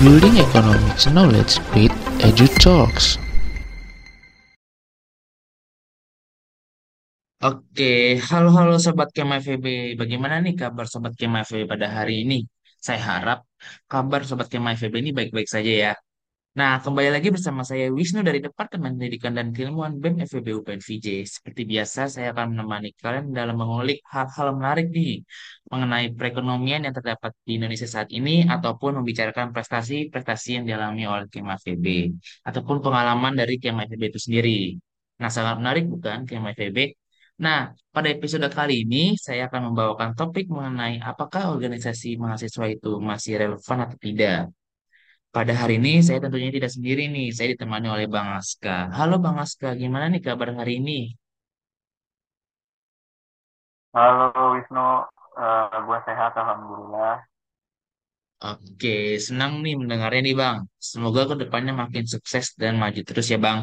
Building Economics Knowledge with Edu Talks. Oke, halo-halo Sobat Kema. Bagaimana nih kabar Sobat Kema pada hari ini? Saya harap kabar Sobat Kema ini baik-baik saja ya. Nah, kembali lagi bersama saya Wisnu dari Departemen Pendidikan dan Keilmuan BEM FEB UPN VJ. Seperti biasa, saya akan menemani kalian dalam mengulik hal-hal menarik nih mengenai perekonomian yang terdapat di Indonesia saat ini ataupun membicarakan prestasi-prestasi yang dialami oleh Kema FEB ataupun pengalaman dari Kema FEB itu sendiri. Nah, sangat menarik bukan Kema FEB? Nah, pada episode kali ini saya akan membawakan topik mengenai apakah organisasi mahasiswa itu masih relevan atau tidak. Pada hari ini saya tentunya tidak sendiri nih, saya ditemani oleh Bang Aska. Halo Bang Aska, gimana nih kabar hari ini? Halo Wisnu, Eh gue sehat Alhamdulillah. Oke, senang nih mendengarnya nih Bang. Semoga ke depannya makin sukses dan maju terus ya Bang.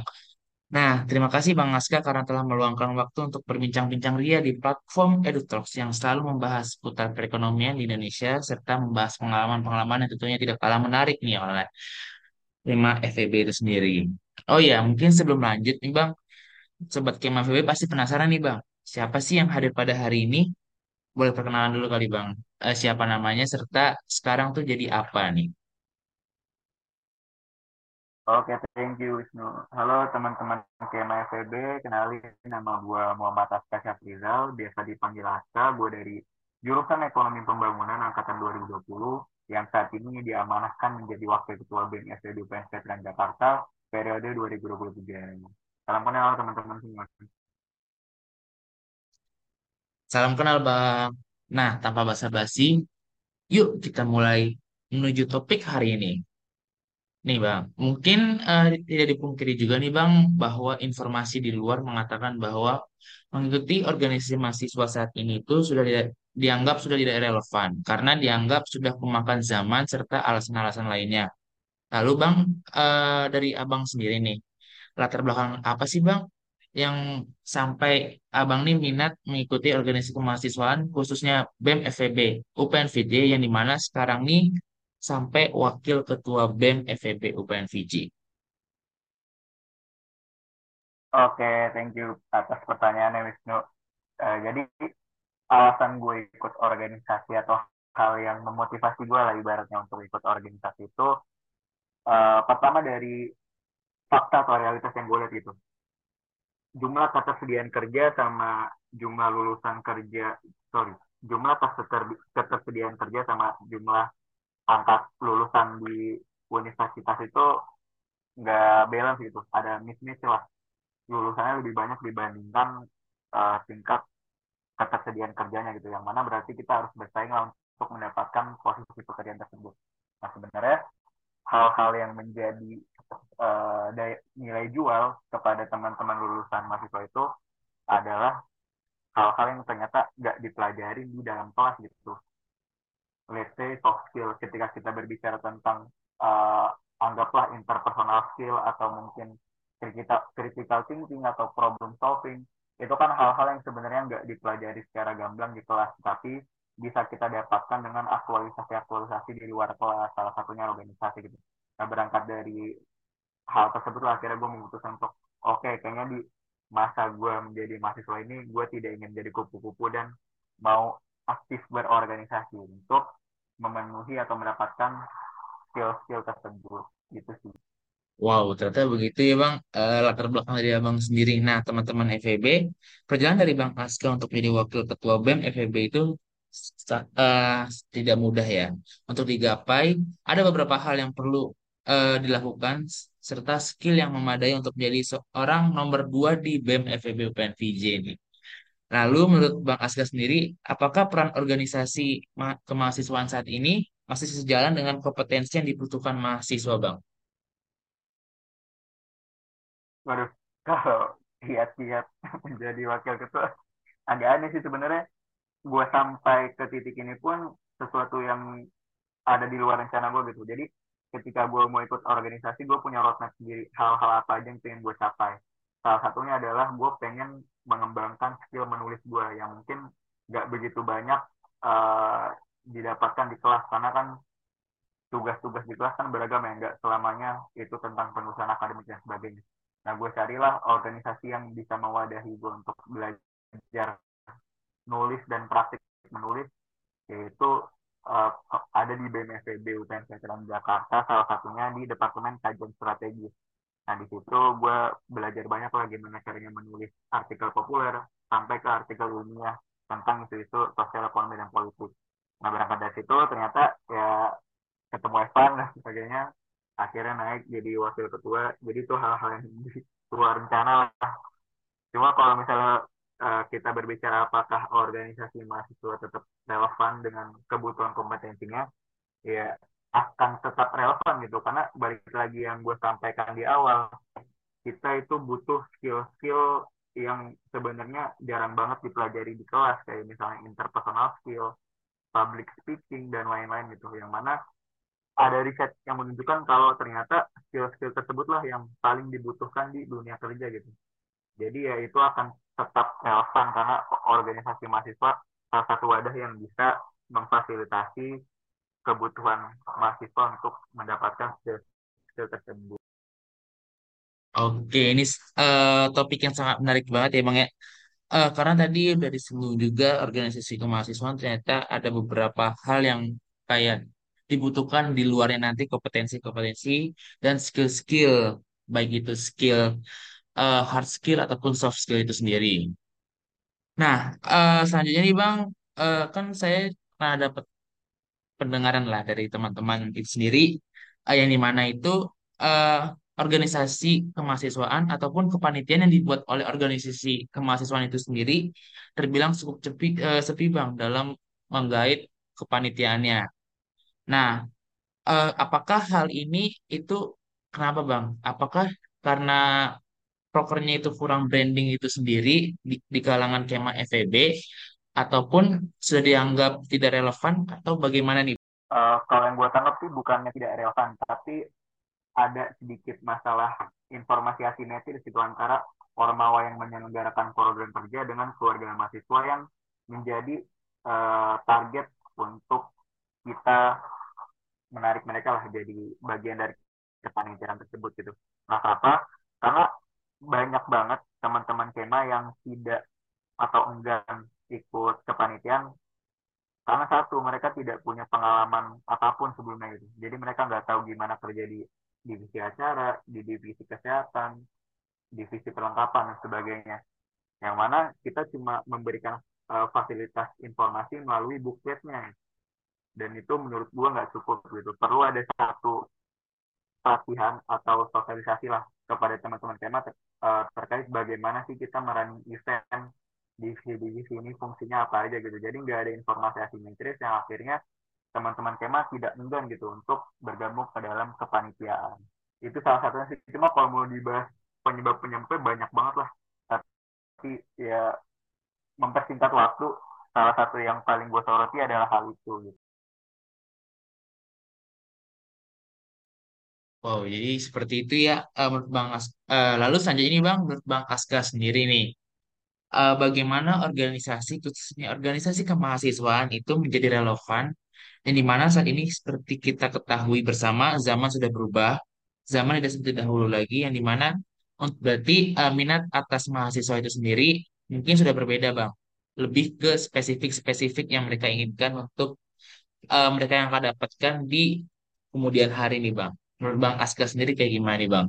Nah, terima kasih Bang Aska karena telah meluangkan waktu untuk berbincang-bincang ria di platform EduTalks yang selalu membahas seputar perekonomian di Indonesia serta membahas pengalaman-pengalaman yang tentunya tidak kalah menarik nih oleh tema FEB itu sendiri. Oh ya, mungkin sebelum lanjut nih Bang, Sobat Kema FEB pasti penasaran nih Bang, siapa sih yang hadir pada hari ini? Boleh perkenalan dulu kali Bang, Eh, siapa namanya serta sekarang tuh jadi apa nih? Oke, thank you Wisnu. Halo teman-teman KMA FEB, kenalin nama gue Muhammad Aska Syafrizal, biasa dipanggil Aska. Gue dari jurusan Ekonomi Pembangunan Angkatan 2020 yang saat ini diamanahkan menjadi Wakil Ketua BEM FEB UPN Veteran Jakarta periode 2023. Salam kenal teman-teman semua. Salam kenal Bang. Nah, tanpa basa-basi, yuk kita mulai menuju topik hari ini. Nih Bang, mungkin eh, tidak dipungkiri juga nih Bang bahwa informasi di luar mengatakan bahwa mengikuti organisasi mahasiswa saat ini itu sudah tidak dianggap sudah tidak relevan karena dianggap sudah kemakan zaman serta alasan-alasan lainnya. Lalu Bang, eh, dari Abang sendiri nih, latar belakang apa sih Bang yang sampai Abang nih minat mengikuti organisasi kemahasiswaan khususnya BEM FEB, UPN VJ yang di mana sekarang nih sampai Wakil Ketua BEM FEB UPN VJ. Oke, thank you atas pertanyaannya Wisnu. Eh, jadi alasan gue ikut organisasi atau hal yang memotivasi gue lah ibaratnya untuk ikut organisasi itu eh, pertama dari fakta atau realitas yang gue lihat itu jumlah ketersediaan kerja sama jumlah lulusan kerja sorry jumlah ketersediaan kerja sama jumlah angkat lulusan di universitas itu nggak balance gitu. Ada mismatch lah. Lulusannya lebih banyak dibandingkan eh, tingkat ketersediaan kerjanya gitu. Yang mana berarti kita harus bersaing untuk mendapatkan posisi pekerjaan tersebut. Nah sebenarnya hal-hal yang menjadi daya- nilai jual kepada teman-teman lulusan mahasiswa itu adalah hal-hal yang ternyata nggak dipelajari di dalam kelas gitu. Let's say soft skill ketika kita berbicara tentang eh, anggaplah interpersonal skill atau mungkin critical, critical thinking atau problem solving itu kan hal-hal yang sebenarnya nggak dipelajari secara gamblang di kelas tapi bisa kita dapatkan dengan aktualisasi-aktualisasi di luar kelas salah satunya organisasi gitu. Nah berangkat dari hal tersebut akhirnya gue memutuskan untuk oke okay, kayaknya di masa gue menjadi mahasiswa ini gue tidak ingin jadi kupu-kupu dan mau aktif berorganisasi untuk memenuhi atau mendapatkan skill-skill tersebut gitu sih. Wow, ternyata begitu ya Bang, Eh, latar belakang dari Abang sendiri. Nah, teman-teman FEB, perjalanan dari Bang Aska untuk menjadi Wakil Ketua BEM FEB itu eh, tidak mudah ya. Untuk digapai, ada beberapa hal yang perlu eh, dilakukan, serta skill yang memadai untuk menjadi seorang nomor dua di BEM FEB UPN VJ ini. Lalu, menurut Bang Aska sendiri, apakah peran organisasi ma- kemahasiswaan saat ini masih sejalan dengan kompetensi yang dibutuhkan mahasiswa, Bang? Waduh, kalau lihat-lihat menjadi wakil ketua agak aneh sih sebenarnya. Gue sampai ke titik ini pun sesuatu yang ada di luar rencana gue gitu. Jadi ketika gue mau ikut organisasi, gue punya roadmap sendiri. Hal-hal apa aja yang pengen gue capai. Salah satunya adalah gue pengen mengembangkan skill menulis gue yang mungkin nggak begitu banyak uh, didapatkan di kelas. Karena kan tugas-tugas di kelas kan beragam ya nggak selamanya itu tentang penulisan akademik dan sebagainya nah gue carilah organisasi yang bisa mewadahi gue untuk belajar nulis dan praktik menulis yaitu uh, ada di BMFB UTN Veteran Jakarta salah satunya di Departemen Kajian Strategis Nah, di situ gue belajar banyak lah gimana caranya menulis artikel populer sampai ke artikel ilmiah tentang isu-isu sosial ekonomi dan politik. Nah, berangkat dari situ ternyata ya ketemu Evan dan sebagainya, akhirnya naik jadi wakil ketua. Jadi itu hal-hal yang di luar rencana lah. Cuma kalau misalnya uh, kita berbicara apakah organisasi mahasiswa tetap relevan dengan kebutuhan kompetensinya, ya akan tetap relevan gitu. Karena balik lagi yang gue sampaikan di awal kita itu butuh skill-skill yang sebenarnya jarang banget dipelajari di kelas. Kayak misalnya interpersonal skill, public speaking dan lain-lain gitu. Yang mana ada riset yang menunjukkan kalau ternyata skill-skill tersebutlah yang paling dibutuhkan di dunia kerja gitu. Jadi ya itu akan tetap relevan karena organisasi mahasiswa salah satu wadah yang bisa memfasilitasi kebutuhan mahasiswa untuk mendapatkan skill, skill tersebut. Oke, ini uh, topik yang sangat menarik banget ya Bang ya. Uh, karena tadi udah disinggung juga organisasi kemahasiswaan ternyata ada beberapa hal yang kayak dibutuhkan di luarnya nanti kompetensi-kompetensi dan skill-skill baik itu skill uh, hard skill ataupun soft skill itu sendiri. Nah, uh, selanjutnya nih Bang, uh, kan saya pernah dapat pendengaran lah dari teman-teman itu sendiri uh, yang di mana itu uh, organisasi kemahasiswaan ataupun kepanitiaan yang dibuat oleh organisasi kemahasiswaan itu sendiri terbilang cukup sepi, uh, sepi bang dalam menggait kepanitiaannya. Nah, uh, apakah hal ini itu kenapa bang? Apakah karena prokernya itu kurang branding itu sendiri di, di kalangan kema FEB ataupun sudah dianggap tidak relevan atau bagaimana nih? Uh, kalau yang gue tangkap sih bukannya tidak relevan, tapi ada sedikit masalah informasi asimetris itu antara Ormawa yang menyelenggarakan program kerja dengan keluarga mahasiswa yang menjadi uh, target untuk kita menarik mereka lah jadi bagian dari kepanitiaan tersebut gitu. Nah, apa? Karena banyak banget teman-teman kema yang tidak atau enggan ikut kepanitiaan karena satu mereka tidak punya pengalaman apa pun sebelumnya itu jadi mereka nggak tahu gimana kerja di divisi acara di divisi kesehatan divisi perlengkapan dan sebagainya. Yang mana kita cuma memberikan uh, fasilitas informasi melalui bukletnya dan itu menurut gua nggak cukup gitu. Perlu ada satu pelatihan atau sosialisasi lah kepada teman-teman tema ter, uh, terkait bagaimana sih kita merani event divisi-divisi ini fungsinya apa aja gitu. Jadi nggak ada informasi asimetris yang akhirnya teman-teman kema tidak enggan gitu untuk bergabung ke dalam kepanitiaan. Itu salah satunya sih. Cuma kalau mau dibahas penyebab penyebabnya banyak banget lah. Tapi ya mempersingkat waktu salah satu yang paling gue soroti adalah hal itu gitu. Oh, jadi seperti itu ya uh, menurut Bang As uh, lalu selanjutnya ini Bang menurut Bang Aska sendiri nih uh, bagaimana organisasi khususnya organisasi kemahasiswaan itu menjadi relevan dan di mana saat ini seperti kita ketahui bersama zaman sudah berubah zaman tidak seperti dahulu lagi yang di mana berarti uh, minat atas mahasiswa itu sendiri mungkin sudah berbeda Bang. Lebih ke spesifik-spesifik yang mereka inginkan untuk uh, mereka yang akan dapatkan di kemudian hari ini Bang. Menurut Bang Aska sendiri kayak gimana nih Bang?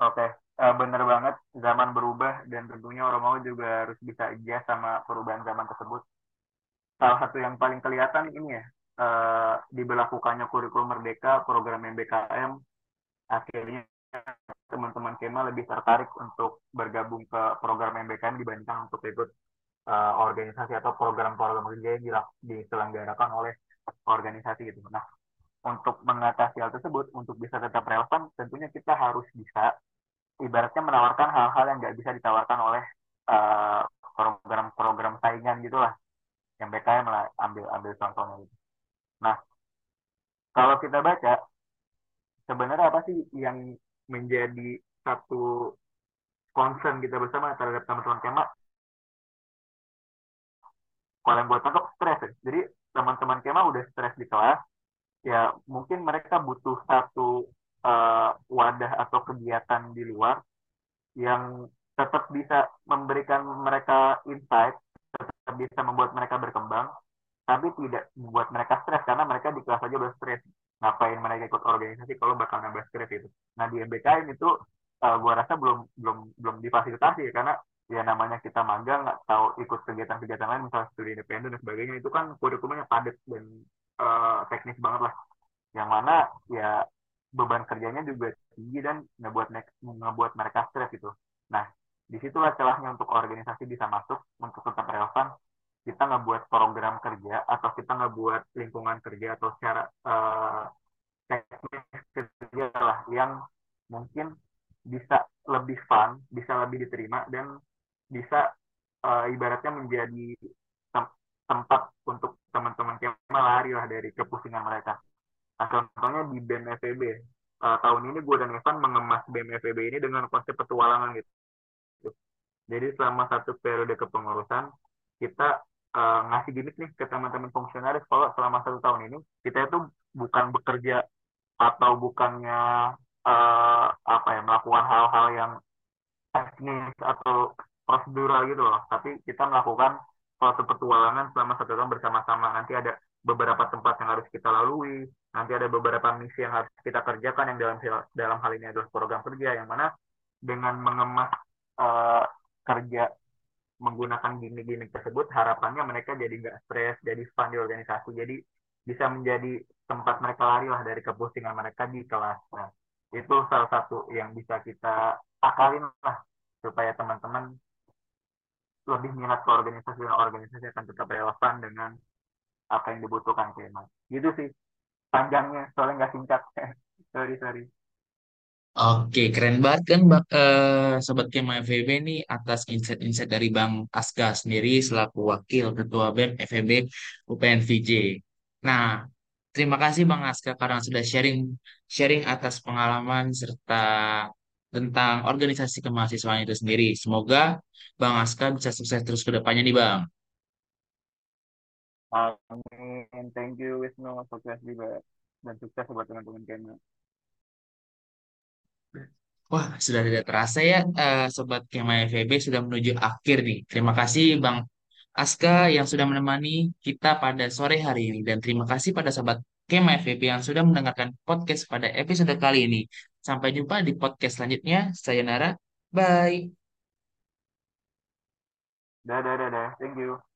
Oke, uh, bener banget zaman berubah dan tentunya mau juga harus bisa adjust sama perubahan zaman tersebut. Salah satu yang paling kelihatan ini ya, uh, diberlakukannya kurikulum merdeka, program MBKM, akhirnya teman-teman Kema lebih tertarik untuk bergabung ke program MBKM dibandingkan untuk ikut uh, organisasi atau program-program kerja yang diselenggarakan oleh organisasi gitu. Nah, untuk mengatasi hal tersebut, untuk bisa tetap relevan, tentunya kita harus bisa ibaratnya menawarkan hal-hal yang nggak bisa ditawarkan oleh uh, program-program saingan gitulah yang BKM lah ambil ambil contohnya gitu. Nah kalau kita baca sebenarnya apa sih yang menjadi satu concern kita bersama terhadap teman-teman kemak kalau yang buat tangkap stres ya. jadi teman-teman Kema udah stres di kelas, ya mungkin mereka butuh satu uh, wadah atau kegiatan di luar yang tetap bisa memberikan mereka insight, tetap bisa membuat mereka berkembang, tapi tidak membuat mereka stres karena mereka di kelas aja udah stres. Ngapain mereka ikut organisasi kalau bakal nambah stres itu. Nah di MBKM itu uh, gua rasa belum belum belum difasilitasi karena ya namanya kita magang nggak tahu ikut kegiatan-kegiatan lain misalnya studi independen dan sebagainya itu kan kurikulumnya padat dan uh, teknis banget lah yang mana ya beban kerjanya juga tinggi dan ngebuat ngebuat mereka stres gitu nah di situlah celahnya untuk organisasi bisa masuk untuk tetap relevan kita ngebuat program kerja atau kita ngebuat lingkungan kerja atau secara uh, teknis kerja lah yang mungkin bisa lebih fun, bisa lebih diterima dan bisa uh, ibaratnya menjadi tem tempat untuk teman-teman kema lari lah dari kepusingan mereka. Nah, contohnya di BEM. Uh, tahun ini gue dan Evan mengemas BEM FEB ini dengan konsep petualangan gitu. Jadi selama satu periode kepengurusan, kita uh, ngasih gimmick nih ke teman-teman fungsionaris kalau selama satu tahun ini kita itu bukan bekerja atau bukannya uh, apa ya melakukan hal-hal yang teknis atau prosedural gitu loh tapi kita melakukan suatu petualangan selama satu tahun bersama-sama nanti ada beberapa tempat yang harus kita lalui. Nanti ada beberapa misi yang harus kita kerjakan yang dalam dalam hal ini adalah program kerja yang mana dengan mengemas uh, kerja menggunakan gimmick-gimmick tersebut harapannya mereka jadi nggak stres jadi fun di organisasi jadi bisa menjadi tempat mereka lari lah dari kepusingan mereka di kelas. Nah itu salah satu yang bisa kita akalin lah supaya teman-teman lebih minat ke organisasi dan organisasi akan tetap relevan dengan apa yang dibutuhkan kema gitu sih panjangnya soalnya nggak singkat sorry sorry Oke, keren banget kan Bang, uh, Sobat Kema FEB nih atas insight-insight dari Bang Aska sendiri selaku Wakil Ketua BEM FEB UPN VJ. Nah, terima kasih Bang Aska karena sudah sharing sharing atas pengalaman serta tentang organisasi kemahasiswaan itu sendiri. Semoga Bang Aska bisa sukses terus ke depannya nih Bang. Amin. Thank you Wisnu. Sukses juga. Dan sukses buat teman-teman Kema. Wah, sudah tidak terasa ya, uh, Sobat Kema FEB sudah menuju akhir nih. Terima kasih Bang Aska yang sudah menemani kita pada sore hari ini. Dan terima kasih pada Sobat Kema FEB yang sudah mendengarkan podcast pada episode kali ini. Sampai jumpa di podcast selanjutnya. Saya Nara. Bye. Dadah, dadah. Thank you.